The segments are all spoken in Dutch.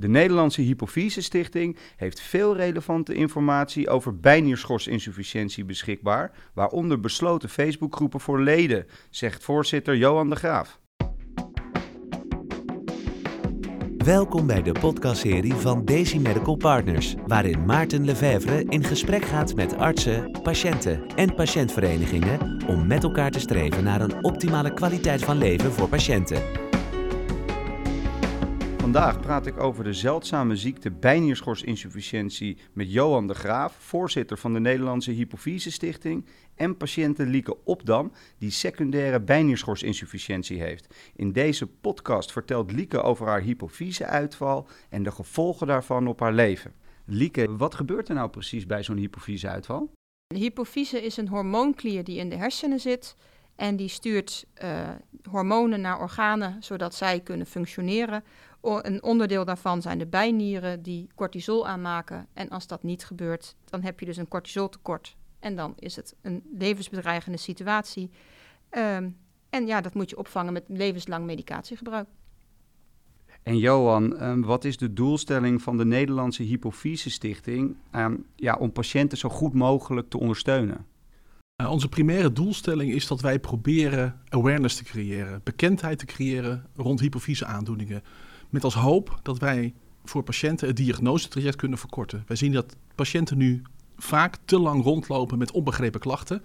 De Nederlandse Hypofyse Stichting heeft veel relevante informatie over bijnierschorsinsufficiëntie beschikbaar, waaronder besloten Facebookgroepen voor leden, zegt voorzitter Johan de Graaf. Welkom bij de podcastserie van Daisy Medical Partners, waarin Maarten Lefevre in gesprek gaat met artsen, patiënten en patiëntverenigingen om met elkaar te streven naar een optimale kwaliteit van leven voor patiënten. Vandaag praat ik over de zeldzame ziekte bijnierschorsinsufficiëntie met Johan de Graaf, voorzitter van de Nederlandse Hypofyse Stichting, en patiënte Lieke Opdam, die secundaire bijnierschorsinsufficiëntie heeft. In deze podcast vertelt Lieke over haar hypofyseuitval en de gevolgen daarvan op haar leven. Lieke, wat gebeurt er nou precies bij zo'n hypofyseuitval? De hypofyse is een hormoonklier die in de hersenen zit en die stuurt uh, hormonen naar organen zodat zij kunnen functioneren een onderdeel daarvan zijn de bijnieren die cortisol aanmaken. En als dat niet gebeurt, dan heb je dus een cortisoltekort. En dan is het een levensbedreigende situatie. Um, en ja, dat moet je opvangen met levenslang medicatiegebruik. En Johan, um, wat is de doelstelling van de Nederlandse Hypofyse Stichting um, ja, om patiënten zo goed mogelijk te ondersteunen? Uh, onze primaire doelstelling is dat wij proberen awareness te creëren, bekendheid te creëren rond hypofyse aandoeningen. Met als hoop dat wij voor patiënten het diagnosetraject kunnen verkorten. Wij zien dat patiënten nu vaak te lang rondlopen met onbegrepen klachten.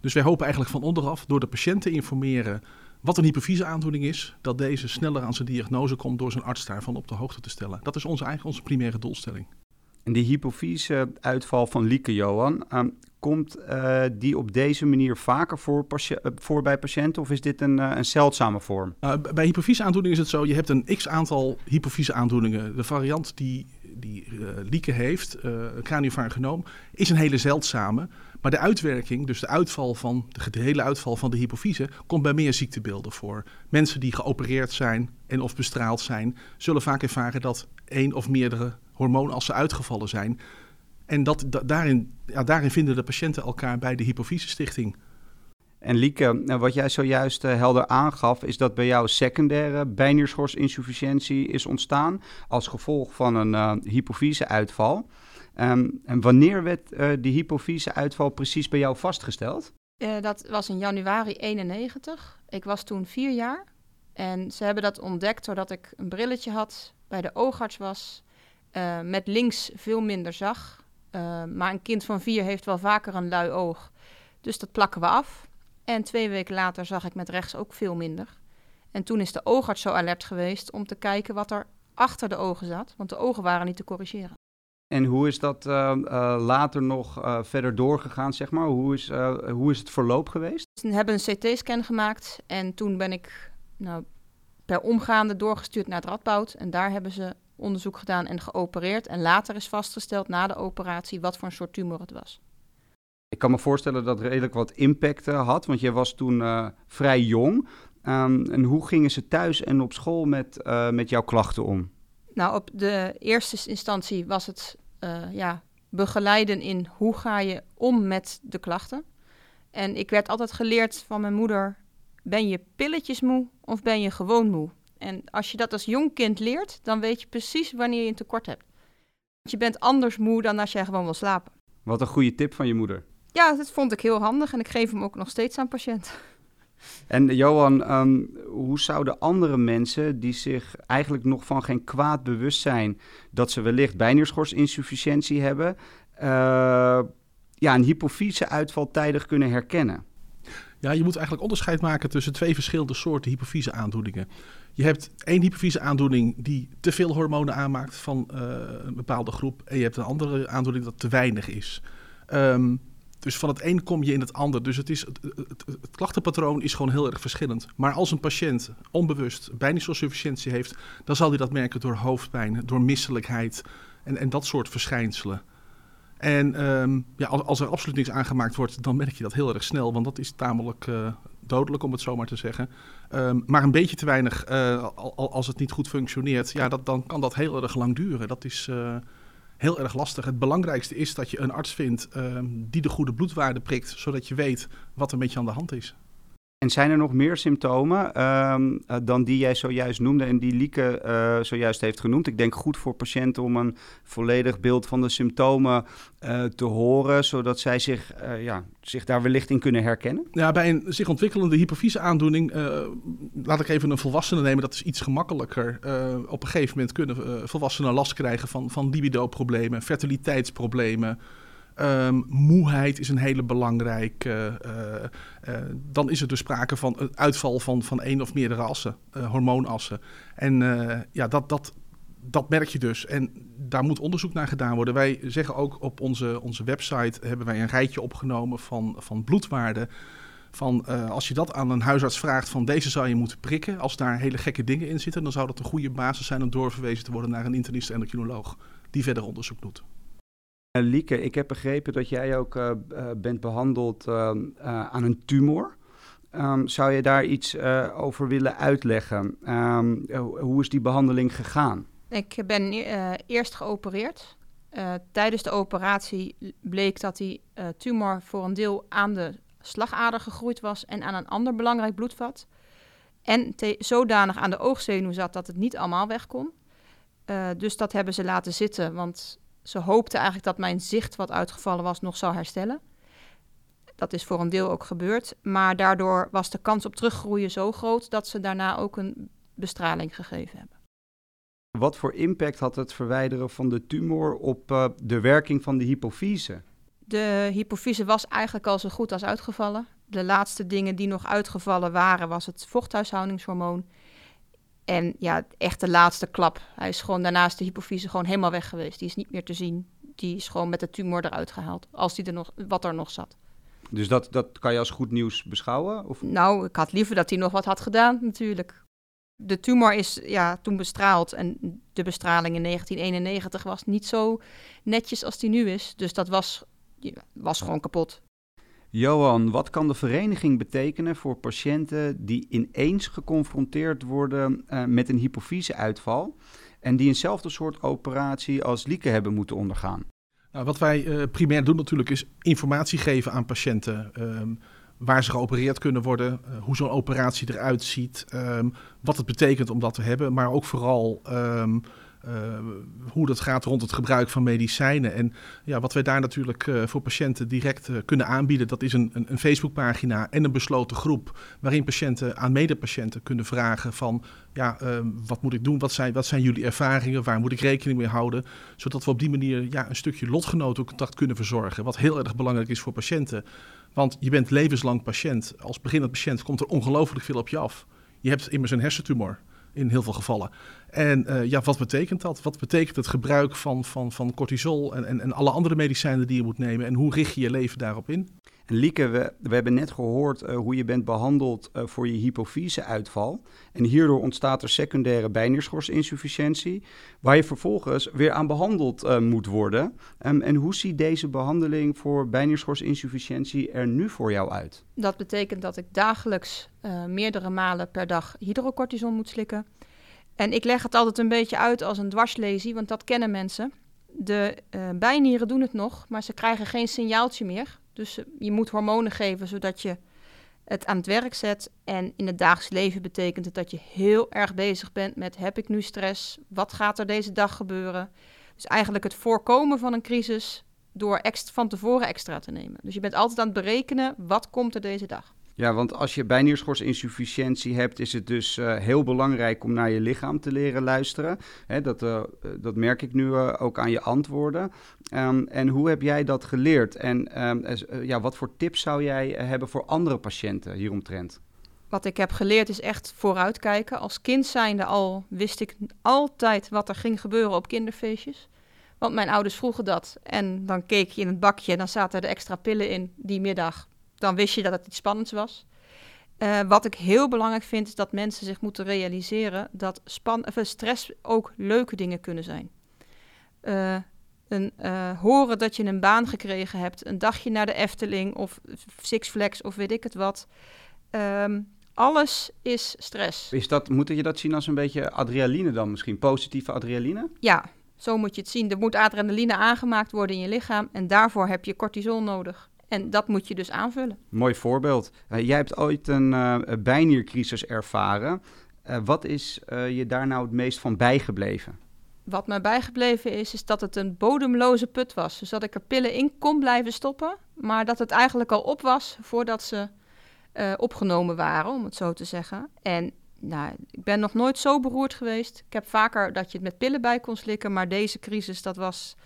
Dus wij hopen eigenlijk van onderaf door de patiënt te informeren wat een hypofyseaandoening is, dat deze sneller aan zijn diagnose komt door zijn arts daarvan op de hoogte te stellen. Dat is onze eigen onze primaire doelstelling. En die hypofyse-uitval van Lieke Johan, uh, komt uh, die op deze manier vaker voor, uh, voor bij patiënten of is dit een, uh, een zeldzame vorm? bij hypofyseaandoening is het zo, je hebt een x-aantal hypofyseaandoeningen. De variant die, die Lieke heeft, uh, is een hele zeldzame. Maar de uitwerking, dus de uitval van de hele uitval van de hypofyse, komt bij meer ziektebeelden voor. Mensen die geopereerd zijn en of bestraald zijn, zullen vaak ervaren dat één of meerdere hormoonassen uitgevallen zijn. En dat, daarin, ja, daarin vinden de patiënten elkaar bij de Hypofyse Stichting. En Lieke, nou, wat jij zojuist uh, helder aangaf, is dat bij jou secundaire bijnierschorsinsufficiëntie is ontstaan als gevolg van een uh, hypofyseuitval. Um, en wanneer werd uh, die hypofyseuitval precies bij jou vastgesteld? dat was in januari 91. Ik was toen vier jaar. En ze hebben dat ontdekt doordat ik een brilletje had, bij de oogarts was, met links veel minder zag uh, maar een kind van vier heeft wel vaker een lui oog. Dus dat plakken we af. En twee weken later zag ik met rechts ook veel minder. En toen is de oogarts zo alert geweest om te kijken wat er achter de ogen zat. Want de ogen waren niet te corrigeren. En hoe is dat uh, uh, later nog uh, verder doorgegaan, zeg maar? Hoe is, hoe is het verloop geweest? We hebben een CT-scan gemaakt en toen ben ik nou, per omgaande doorgestuurd naar het Radboud. En daar hebben ze onderzoek gedaan en geopereerd. En later is vastgesteld na de operatie wat voor een soort tumor het was. Ik kan me voorstellen dat het redelijk wat impact uh, had, want je was toen uh, vrij jong. Um, en hoe gingen ze thuis en op school met, uh, met jouw klachten om? Nou, op de eerste instantie was het ja, begeleiden in hoe ga je om met de klachten. En ik werd altijd geleerd van mijn moeder: ben je pilletjes moe of ben je gewoon moe? En als je dat als jong kind leert, dan weet je precies wanneer je een tekort hebt. Want je bent anders moe dan als jij gewoon wil slapen. Wat een goede tip van je moeder. Ja, dat vond ik heel handig en ik geef hem ook nog steeds aan patiënten. En Johan, um, hoe zouden andere mensen die zich eigenlijk nog van geen kwaad bewust zijn dat ze wellicht bijnierschorsinsufficiëntie hebben, uh, ja, een hypofyse uitval tijdig kunnen herkennen? Ja, je moet eigenlijk onderscheid maken tussen twee verschillende soorten hypofyse aandoeningen. Je hebt één hypofyse aandoening die te veel hormonen aanmaakt van uh, een bepaalde groep. En je hebt een andere aandoening dat te weinig is. Um, dus van het een kom je in het ander. Dus het, is, het, klachtenpatroon is gewoon heel erg verschillend. Maar als een patiënt onbewust bijninsufficiëntie heeft, dan zal hij dat merken door hoofdpijn, door misselijkheid en, en dat soort verschijnselen. En um, ja, als, als, er absoluut niks aangemaakt wordt, dan merk je dat heel erg snel, want dat is tamelijk uh, dodelijk, om het zo maar te zeggen. Um, maar een beetje te weinig, uh, als het niet goed functioneert, ja, dat, dan kan dat heel erg lang duren. Dat is uh, heel erg lastig. Het belangrijkste is dat je een arts vindt um, die de goede bloedwaarde prikt, zodat je weet wat er met je aan de hand is. En zijn er nog meer symptomen ehm, eh, dan die jij zojuist noemde en die Lieke uh, zojuist heeft genoemd? Ik denk goed voor patiënten om een volledig beeld van de symptomen uh, te horen, zodat zij zich, ja, zich daar wellicht in kunnen herkennen. Ja, bij een zich ontwikkelende hypofyse-aandoening, laat ik even een volwassene nemen, dat is iets gemakkelijker. op een gegeven moment kunnen volwassenen last krijgen van, van libido-problemen, fertiliteitsproblemen. Um, moeheid is een hele belangrijke. Uh, uh, dan is er dus sprake van het uitval van, van één of meerdere assen, hormoonassen. En ja, dat, dat, dat merk je dus. En daar moet onderzoek naar gedaan worden. Wij zeggen ook op onze, onze website hebben wij een rijtje opgenomen van, van bloedwaarden. Van als je dat aan een huisarts vraagt van deze zou je moeten prikken. Als daar hele gekke dingen in zitten, dan zou dat een goede basis zijn om doorverwezen te worden naar een internist endocrinoloog die verder onderzoek doet. Eh, Lieke, ik heb begrepen dat jij ook uh, bent behandeld uh, aan een tumor. Um, zou je daar iets over willen uitleggen? Um, hoe is die behandeling gegaan? Ik ben eerst geopereerd. tijdens de operatie bleek dat die tumor voor een deel aan de slagader gegroeid was en aan een ander belangrijk bloedvat. En zodanig aan de oogzenuw zat dat het niet allemaal weg kon. dus dat hebben ze laten zitten, want ze hoopte eigenlijk dat mijn zicht, wat uitgevallen was, nog zou herstellen. Dat is voor een deel ook gebeurd. Maar daardoor was de kans op teruggroeien zo groot dat ze daarna ook een bestraling gegeven hebben. Wat voor impact had het verwijderen van de tumor op uh, de werking van de hypofyse? De hypofyse was eigenlijk al zo goed als uitgevallen. De laatste dingen die nog uitgevallen waren, was het vochthuishoudingshormoon en ja, echt de laatste klap. Hij is gewoon daarnaast de hypofyse gewoon helemaal weg geweest. Die is niet meer te zien. Die is gewoon met de tumor eruit gehaald. Als die er nog, wat er nog zat. Dus dat, dat kan je als goed nieuws beschouwen? Of? Nou, ik had liever dat hij nog wat had gedaan, natuurlijk. De tumor is ja, toen bestraald. En de bestraling in 1991 was niet zo netjes als die nu is. Dus dat was, was gewoon kapot. Johan, wat kan de vereniging betekenen voor patiënten die ineens geconfronteerd worden uh, met een hypofyseuitval en die eenzelfde soort operatie als Lieke hebben moeten ondergaan? Nou, wat wij uh, primair doen natuurlijk is informatie geven aan patiënten. Um, waar ze geopereerd kunnen worden, uh, hoe zo'n operatie eruit ziet, um, wat het betekent om dat te hebben, maar ook vooral uh, hoe dat gaat rond het gebruik van medicijnen. En ja, wat wij daar natuurlijk uh, voor patiënten direct uh, kunnen aanbieden, dat is een, een, een, Facebookpagina en een besloten groep. Waarin patiënten aan medepatiënten kunnen vragen van ja, wat moet ik doen? Wat zijn, wat zijn jullie ervaringen? Waar moet ik rekening mee houden? Zodat we op die manier ja, een stukje lotgenotencontact kunnen verzorgen. Wat heel erg belangrijk is voor patiënten. Want je bent levenslang patiënt. Als beginnend patiënt komt er ongelooflijk veel op je af. Je hebt immers een hersentumor in heel veel gevallen. En uh, ja, wat betekent dat? Wat betekent het gebruik van, van, van cortisol en, en, en alle andere medicijnen die je moet nemen? En hoe richt je je leven daarop in? En Lieke, we, hebben net gehoord uh, hoe je bent behandeld uh, voor je hypofyseuitval. En hierdoor ontstaat er secundaire bijnierschorsinsufficiëntie, waar je vervolgens weer aan behandeld uh, moet worden. Um, en hoe ziet deze behandeling voor bijnierschorsinsufficiëntie er nu voor jou uit? Dat betekent dat ik dagelijks meerdere malen per dag hydrocortison moet slikken. En ik leg het altijd een beetje uit als een dwarslesie, want dat kennen mensen. De bijnieren doen het nog, maar ze krijgen geen signaaltje meer. Dus je moet hormonen geven zodat je het aan het werk zet. En in het dagelijks leven betekent het dat je heel erg bezig bent met: heb ik nu stress? Wat gaat er deze dag gebeuren? Dus eigenlijk het voorkomen van een crisis door van tevoren extra te nemen. Dus je bent altijd aan het berekenen: wat komt er deze dag? Ja, want als je bijnierschorsinsufficiëntie hebt, is het dus uh, heel belangrijk om naar je lichaam te leren luisteren. Hè, dat, uh, dat merk ik nu uh, ook aan je antwoorden. Um, en hoe heb jij dat geleerd? En um, ja, wat voor tips zou jij hebben voor andere patiënten hieromtrent? Wat ik heb geleerd is echt vooruitkijken. Als kind zijnde al wist ik altijd wat er ging gebeuren op kinderfeestjes. Want mijn ouders vroegen dat. En dan keek je in het bakje en dan zaten er extra pillen in die middag dan wist je dat het iets spannends was. Uh, wat ik heel belangrijk vind, is dat mensen zich moeten realiseren dat span of stress ook leuke dingen kunnen zijn. Uh, een, uh, horen dat je een baan gekregen hebt, een dagje naar de Efteling of Six Flags of weet ik het wat. Um, alles is stress. Is dat, moet je dat zien als een beetje adrenaline dan misschien? Positieve adrenaline? Ja, zo moet je het zien. Er moet adrenaline aangemaakt worden in je lichaam en daarvoor heb je cortisol nodig. En dat moet je dus aanvullen. Mooi voorbeeld. Uh, jij hebt ooit een uh, bijniercrisis ervaren. Uh, wat is je daar nou het meest van bijgebleven? Wat mij bijgebleven is, is dat het een bodemloze put was. Dus dat ik er pillen in kon blijven stoppen, maar dat het eigenlijk al op was voordat ze opgenomen waren, om het zo te zeggen. En nou, ik ben nog nooit zo beroerd geweest. Ik heb vaker dat je het met pillen bij kon slikken, maar deze crisis, dat was,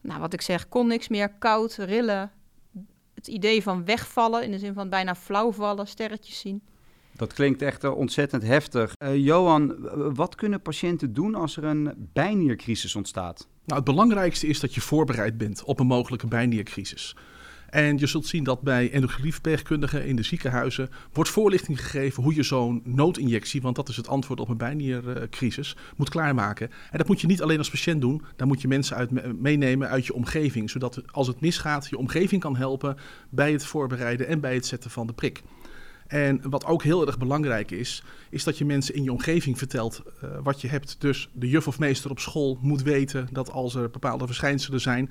nou, wat ik zeg, kon niks meer. Koud, rillen, het idee van wegvallen, in de zin van bijna flauw vallen, sterretjes zien. Dat klinkt echt uh, ontzettend heftig. Uh, Johan, wat kunnen patiënten doen als er een bijniercrisis ontstaat? Nou, het belangrijkste is dat je voorbereid bent op een mogelijke bijniercrisis. En je zult zien dat bij endocrineverpleegkundigen in de ziekenhuizen wordt voorlichting gegeven hoe je zo'n noodinjectie, want dat is het antwoord op een bijniercrisis, moet klaarmaken. En dat moet je niet alleen als patiënt doen, daar moet je mensen uit meenemen uit je omgeving, zodat als het misgaat je omgeving kan helpen bij het voorbereiden en bij het zetten van de prik. En wat ook heel erg belangrijk is, is dat je mensen in je omgeving vertelt uh, wat je hebt. Dus de juf of meester op school moet weten dat als er bepaalde verschijnselen zijn,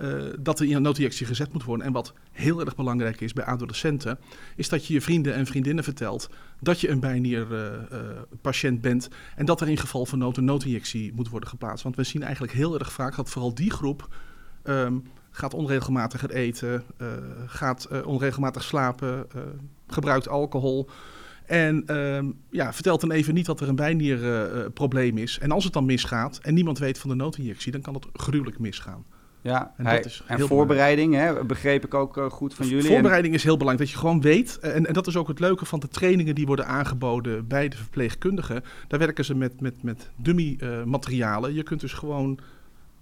uh, dat er in een noodinjectie gezet moet worden. En wat heel erg belangrijk is bij adolescenten, is dat je je vrienden en vriendinnen vertelt dat je een bijnierpatiënt uh, bent en dat er in geval van nood een noodinjectie moet worden geplaatst. Want we zien eigenlijk heel erg vaak dat vooral die groep um, gaat onregelmatig eten, uh, gaat onregelmatig slapen, gebruikt alcohol. En uh, ja, vertelt dan even niet dat er een bijnierprobleem is. En als het dan misgaat en niemand weet van de noodinjectie, dan kan het gruwelijk misgaan. Ja, en, hij, is en voorbereiding, hè, begreep ik ook uh, goed van jullie. Voorbereiding is heel belangrijk, dat je gewoon weet. En, en dat is ook het leuke van de trainingen die worden aangeboden bij de verpleegkundigen. Daar werken ze met, met, met dummy uh, materialen. Je kunt dus gewoon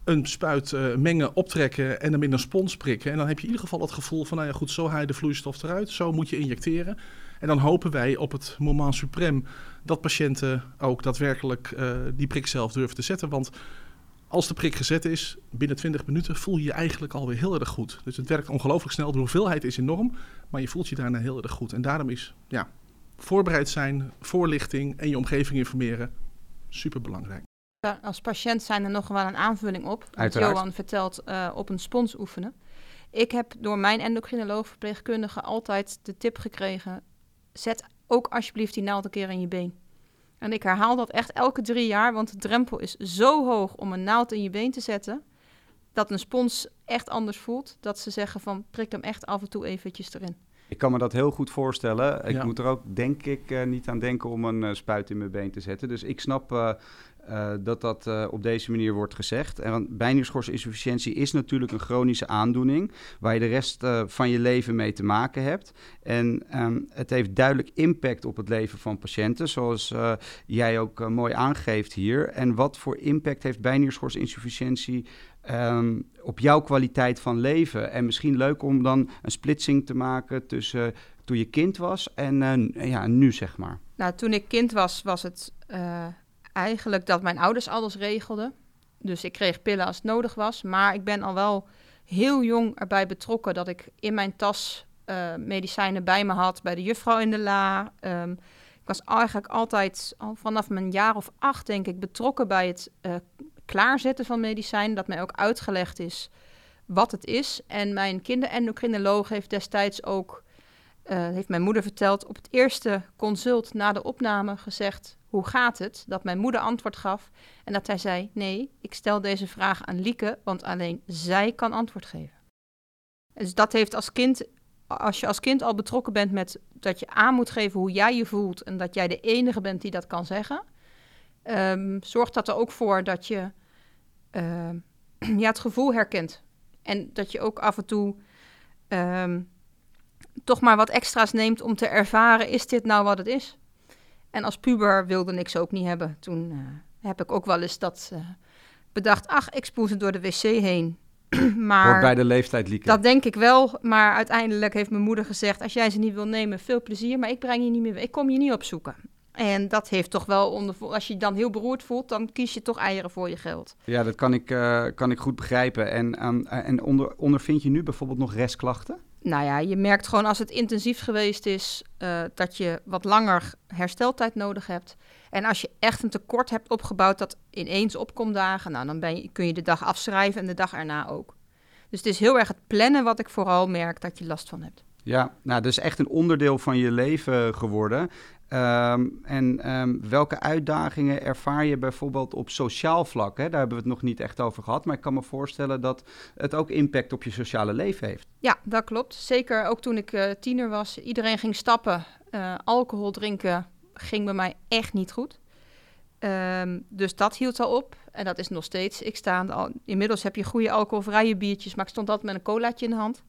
een spuit uh, mengen, optrekken en hem in een spons prikken. En dan heb je in ieder geval het gevoel van, nou ja goed, zo haal je de vloeistof eruit. Zo moet je injecteren. En dan hopen wij op het moment suprem dat patiënten ook daadwerkelijk die prik zelf durven te zetten. Want als de prik gezet is, binnen 20 minuten voel je je eigenlijk alweer heel erg goed. Dus het werkt ongelooflijk snel. De hoeveelheid is enorm, maar je voelt je daarna heel erg goed. En daarom is ja, voorbereid zijn, voorlichting en je omgeving informeren super belangrijk. Als patiënt zijn er nog wel een aanvulling op. Wat Johan vertelt uh, op een spons oefenen. Ik heb door mijn endocrinoloog verpleegkundige altijd de tip gekregen: zet ook alsjeblieft die naald een keer in je been. En ik herhaal dat echt elke drie jaar, want de drempel is zo hoog om een naald in je been te zetten, dat een spons echt anders voelt. Dat ze zeggen van prik hem echt af en toe eventjes erin. Ik kan me dat heel goed voorstellen. Ik moet er ook, denk ik, uh, niet aan denken om een uh, spuit in mijn been te zetten. Dus ik snap uh, uh, dat dat uh, op deze manier wordt gezegd. En bijnierschorsinsufficiëntie is natuurlijk een chronische aandoening waar je de rest uh, van je leven mee te maken hebt. En um, het heeft duidelijk impact op het leven van patiënten, zoals jij ook mooi aangeeft hier. En wat voor impact heeft bijnierschorsinsufficiëntie um, op jouw kwaliteit van leven? En misschien leuk om dan een splitsing te maken tussen toen je kind was en ja, nu, zeg maar. Nou, toen ik kind was, was het eigenlijk dat mijn ouders alles regelden. Dus ik kreeg pillen als het nodig was. Maar ik ben al wel heel jong erbij betrokken dat ik in mijn tas uh, medicijnen bij me had. Bij de juffrouw in de la. Um, ik was eigenlijk altijd al vanaf mijn jaar of acht, denk ik, betrokken bij het uh, klaarzetten van medicijnen. Dat mij ook uitgelegd is wat het is. En mijn kinderendocrinoloog heeft destijds ook, uh, heeft mijn moeder verteld, op het eerste consult na de opname gezegd: hoe gaat het? Dat mijn moeder antwoord gaf en dat hij zei: Nee, ik stel deze vraag aan Lieke, want alleen zij kan antwoord geven. Dus dat heeft als kind, als je als kind al betrokken bent met dat je aan moet geven hoe jij je voelt en dat jij de enige bent die dat kan zeggen, um, zorgt dat er ook voor dat je uh, ja, het gevoel herkent. En dat je ook af en toe um, toch maar wat extra's neemt om te ervaren: is dit nou wat het is? En als puber wilde ik ze ook niet hebben. Toen uh, heb ik ook wel eens dat uh, bedacht, ach, ik spoel ze door de wc heen. maar Hoort bij de leeftijd, Lieke. Dat denk ik wel, maar uiteindelijk heeft mijn moeder gezegd, als jij ze niet wil nemen, veel plezier, maar ik breng je niet meer, ik kom je niet opzoeken. En dat heeft toch wel onder, als je je dan heel beroerd voelt, dan kies je toch eieren voor je geld. Ja, dat kan ik, uh, kan ik goed begrijpen. En, en onder, ondervind je nu bijvoorbeeld nog restklachten? Nou ja, je merkt gewoon als het intensief geweest is, uh, dat je wat langer hersteltijd nodig hebt. En als je echt een tekort hebt opgebouwd dat ineens opkomt dagen, nou dan ben je, kun je de dag afschrijven en de dag erna ook. Dus het is heel erg het plannen wat ik vooral merk dat je last van hebt. Ja, nou, dat is echt een onderdeel van je leven geworden. Ehm, en ehm, welke uitdagingen ervaar je bijvoorbeeld op sociaal vlak? Hè? Daar hebben we het nog niet echt over gehad, maar ik kan me voorstellen dat het ook impact op je sociale leven heeft. Ja, dat klopt. Zeker ook toen ik uh, tiener was. Iedereen ging stappen. Uh, alcohol drinken ging bij mij echt niet goed. Um, dus dat hield al op. En dat is nog steeds. Ik sta al, inmiddels heb je goede alcoholvrije biertjes, maar ik stond altijd met een colaatje in de hand.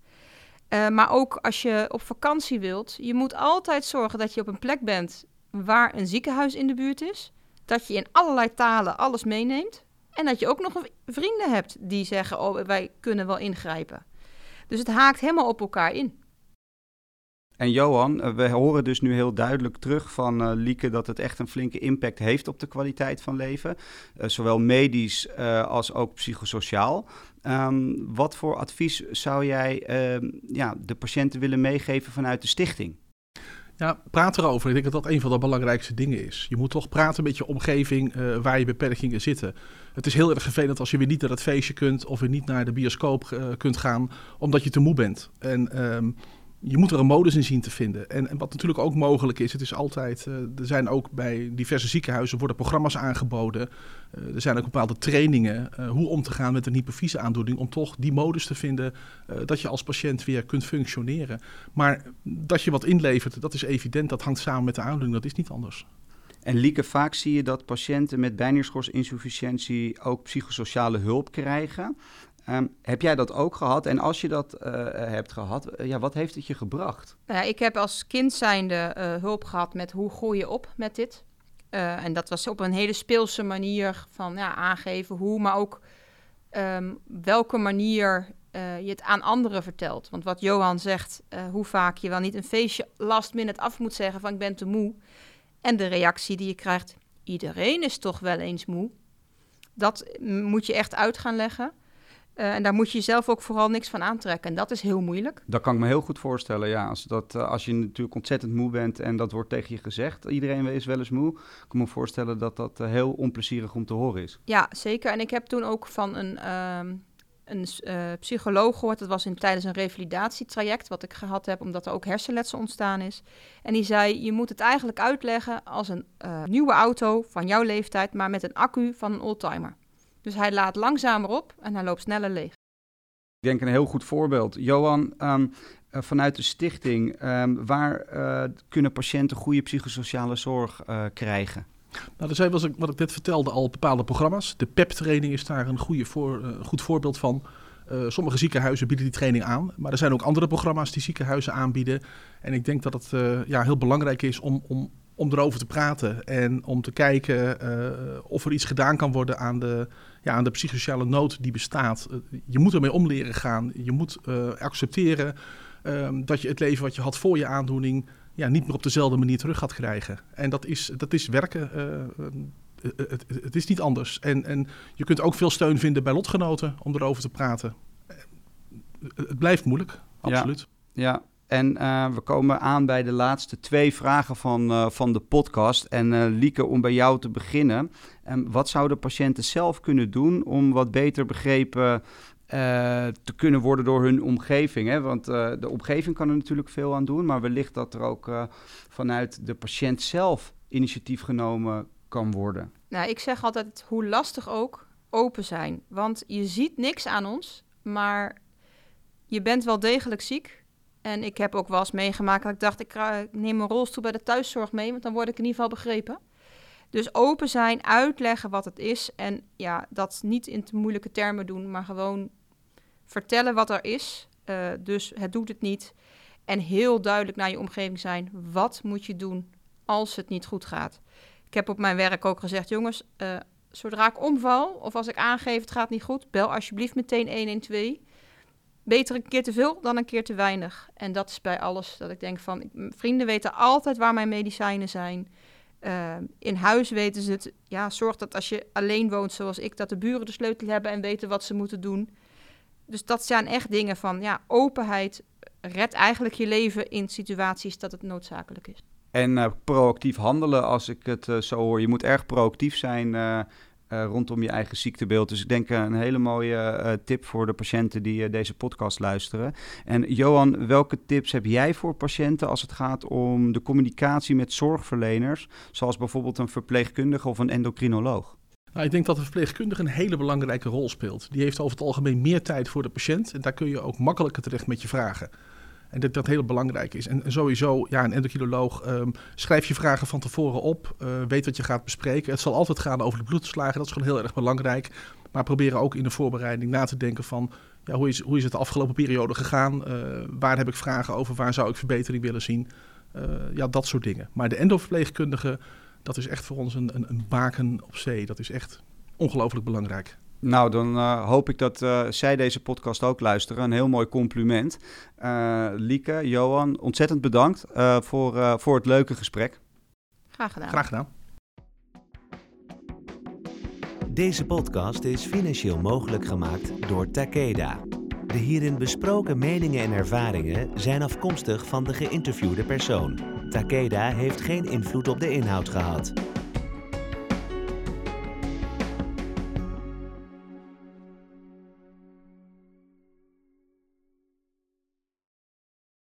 Uh, maar ook als je op vakantie wilt, je moet altijd zorgen dat je op een plek bent waar een ziekenhuis in de buurt is. Dat je in allerlei talen alles meeneemt. En dat je ook nog vrienden hebt die zeggen: Oh, wij kunnen wel ingrijpen. Dus het haakt helemaal op elkaar in. En Johan, eh, we horen dus nu heel duidelijk terug van uh, Lieke dat het echt een flinke impact heeft op de kwaliteit van leven. Uh, zowel medisch als ook psychosociaal. Um, wat voor advies zou jij uh, ja, de patiënten willen meegeven vanuit de stichting? Ja, praat erover. Ik denk dat dat een van de belangrijkste dingen is. Je moet toch praten met je omgeving waar je beperkingen zitten. Het is heel erg vervelend als je weer niet naar het feestje kunt of weer niet naar de bioscoop kunt gaan omdat je te moe bent. En um, je moet er een modus in zien te vinden. En, en wat natuurlijk ook mogelijk is, het is altijd, uh, er zijn ook bij diverse ziekenhuizen worden programma's aangeboden. Uh, er zijn ook bepaalde trainingen uh, hoe om te gaan met een hypofyse-aandoening, om toch die modus te vinden dat je als patiënt weer kunt functioneren. Maar dat je wat inlevert, dat is evident, dat hangt samen met de aandoening, dat is niet anders. En Lieke, vaak zie je dat patiënten met bijnierschorsinsufficiëntie ook psychosociale hulp krijgen. Um, heb jij dat ook gehad? En als je dat uh, hebt gehad, uh, ja, wat heeft het je gebracht? Nou ja, ik heb als kind zijnde hulp gehad met hoe groei je op met dit. en dat was op een hele speelse manier van ja, aangeven hoe, maar ook um, welke manier je het aan anderen vertelt. Want wat Johan zegt, hoe vaak je wel niet een feestje last minute af moet zeggen van ik ben te moe. En de reactie die je krijgt, iedereen is toch wel eens moe. Dat moet je echt uit gaan leggen. Uh, en daar moet je jezelf ook vooral niks van aantrekken. En dat is heel moeilijk. Dat kan ik me heel goed voorstellen, ja. Als, dat, uh, als je natuurlijk ontzettend moe bent en dat wordt tegen je gezegd, iedereen is wel eens moe, ik kan me voorstellen dat dat uh, heel onplezierig om te horen is. Ja, zeker. En ik heb toen ook van een, een psycholoog gehoord, dat was in, tijdens een revalidatietraject wat ik gehad heb, omdat er ook hersenletsel ontstaan is. En die zei, je moet het eigenlijk uitleggen als een nieuwe auto van jouw leeftijd, maar met een accu van een oldtimer. Dus hij laat langzamer op en hij loopt sneller leeg. Ik denk een heel goed voorbeeld. Johan, um, uh, vanuit de stichting, um, waar uh, kunnen patiënten goede psychosociale zorg uh, krijgen? Nou, er zijn, wat ik, wat ik net vertelde, al bepaalde programma's. De PEP-training is daar een goede voor, goed voorbeeld van. Uh, sommige ziekenhuizen bieden die training aan, maar er zijn ook andere programma's die ziekenhuizen aanbieden. En ik denk dat het uh, ja, heel belangrijk is om, om, om erover te praten en om te kijken uh, of er iets gedaan kan worden aan de, ja, aan de psychosociale nood die bestaat. je moet ermee om leren gaan. Je moet accepteren dat je het leven wat je had voor je aandoening ja, niet meer op dezelfde manier terug gaat krijgen. En dat is, dat is werken. Het, het, het, is niet anders. En, en je kunt ook veel steun vinden bij lotgenoten om erover te praten. Het blijft moeilijk, absoluut. Ja, ja. En uh, we komen aan bij de laatste twee vragen van, uh, van de podcast. En uh, Lieke, om bij jou te beginnen. Um, wat zouden patiënten zelf kunnen doen om wat beter begrepen te kunnen worden door hun omgeving? Hè? Want de omgeving kan er natuurlijk veel aan doen. Maar wellicht dat er ook vanuit de patiënt zelf initiatief genomen kan worden. Nou, ik zeg altijd, hoe lastig ook, open zijn. Want je ziet niks aan ons, maar je bent wel degelijk ziek. En ik heb ook wel eens meegemaakt dat ik dacht, ik, neem mijn rolstoel bij de thuiszorg mee, want dan word ik in ieder geval begrepen. Dus open zijn, uitleggen wat het is en ja, dat niet in te moeilijke termen doen, maar gewoon vertellen wat er is. Uh, dus het doet het niet. En heel duidelijk naar je omgeving zijn, wat moet je doen als het niet goed gaat. Ik heb op mijn werk ook gezegd, jongens, uh, zodra ik omval of als ik aangeef het gaat niet goed, bel alsjeblieft meteen 112 beter een keer te veel dan een keer te weinig. En dat is bij alles dat ik denk van, vrienden weten altijd waar mijn medicijnen zijn. Uh, in huis weten ze het. Ja, zorg dat als je alleen woont zoals ik, dat de buren de sleutel hebben en weten wat ze moeten doen. Dus dat zijn echt dingen van, ja, openheid redt eigenlijk je leven in situaties dat het noodzakelijk is. En uh, proactief handelen, als ik het uh, zo hoor. Je moet erg proactief zijn eh, rondom je eigen ziektebeeld. Dus ik denk een hele mooie tip voor de patiënten die deze podcast luisteren. En Johan, welke tips heb jij voor patiënten als het gaat om de communicatie met zorgverleners, zoals bijvoorbeeld een verpleegkundige of een endocrinoloog? Nou, ik denk dat de verpleegkundige een hele belangrijke rol speelt. Die heeft over het algemeen meer tijd voor de patiënt en daar kun je ook makkelijker terecht met je vragen. En dat dat heel belangrijk is. En, sowieso, ja, een endocrinoloog, um, schrijf je vragen van tevoren op. Uh, weet wat je gaat bespreken. Het zal altijd gaan over de bloedverslagen. Dat is gewoon heel erg belangrijk. Maar proberen ook in de voorbereiding na te denken van... Ja, hoe, is, hoe is het de afgelopen periode gegaan? Uh, waar heb ik vragen over? Waar zou ik verbetering willen zien? Uh, ja, dat soort dingen. Maar de endoverpleegkundige, dat is echt voor ons een, een, een baken op zee. Dat is echt ongelooflijk belangrijk. Nou, dan uh, hoop ik dat uh, zij deze podcast ook luisteren. Een heel mooi compliment. Uh, Lieke, Johan, ontzettend bedankt voor, voor het leuke gesprek. Graag gedaan. Graag gedaan. Deze podcast is financieel mogelijk gemaakt door Takeda. De hierin besproken meningen en ervaringen zijn afkomstig van de geïnterviewde persoon. Takeda heeft geen invloed op de inhoud gehad.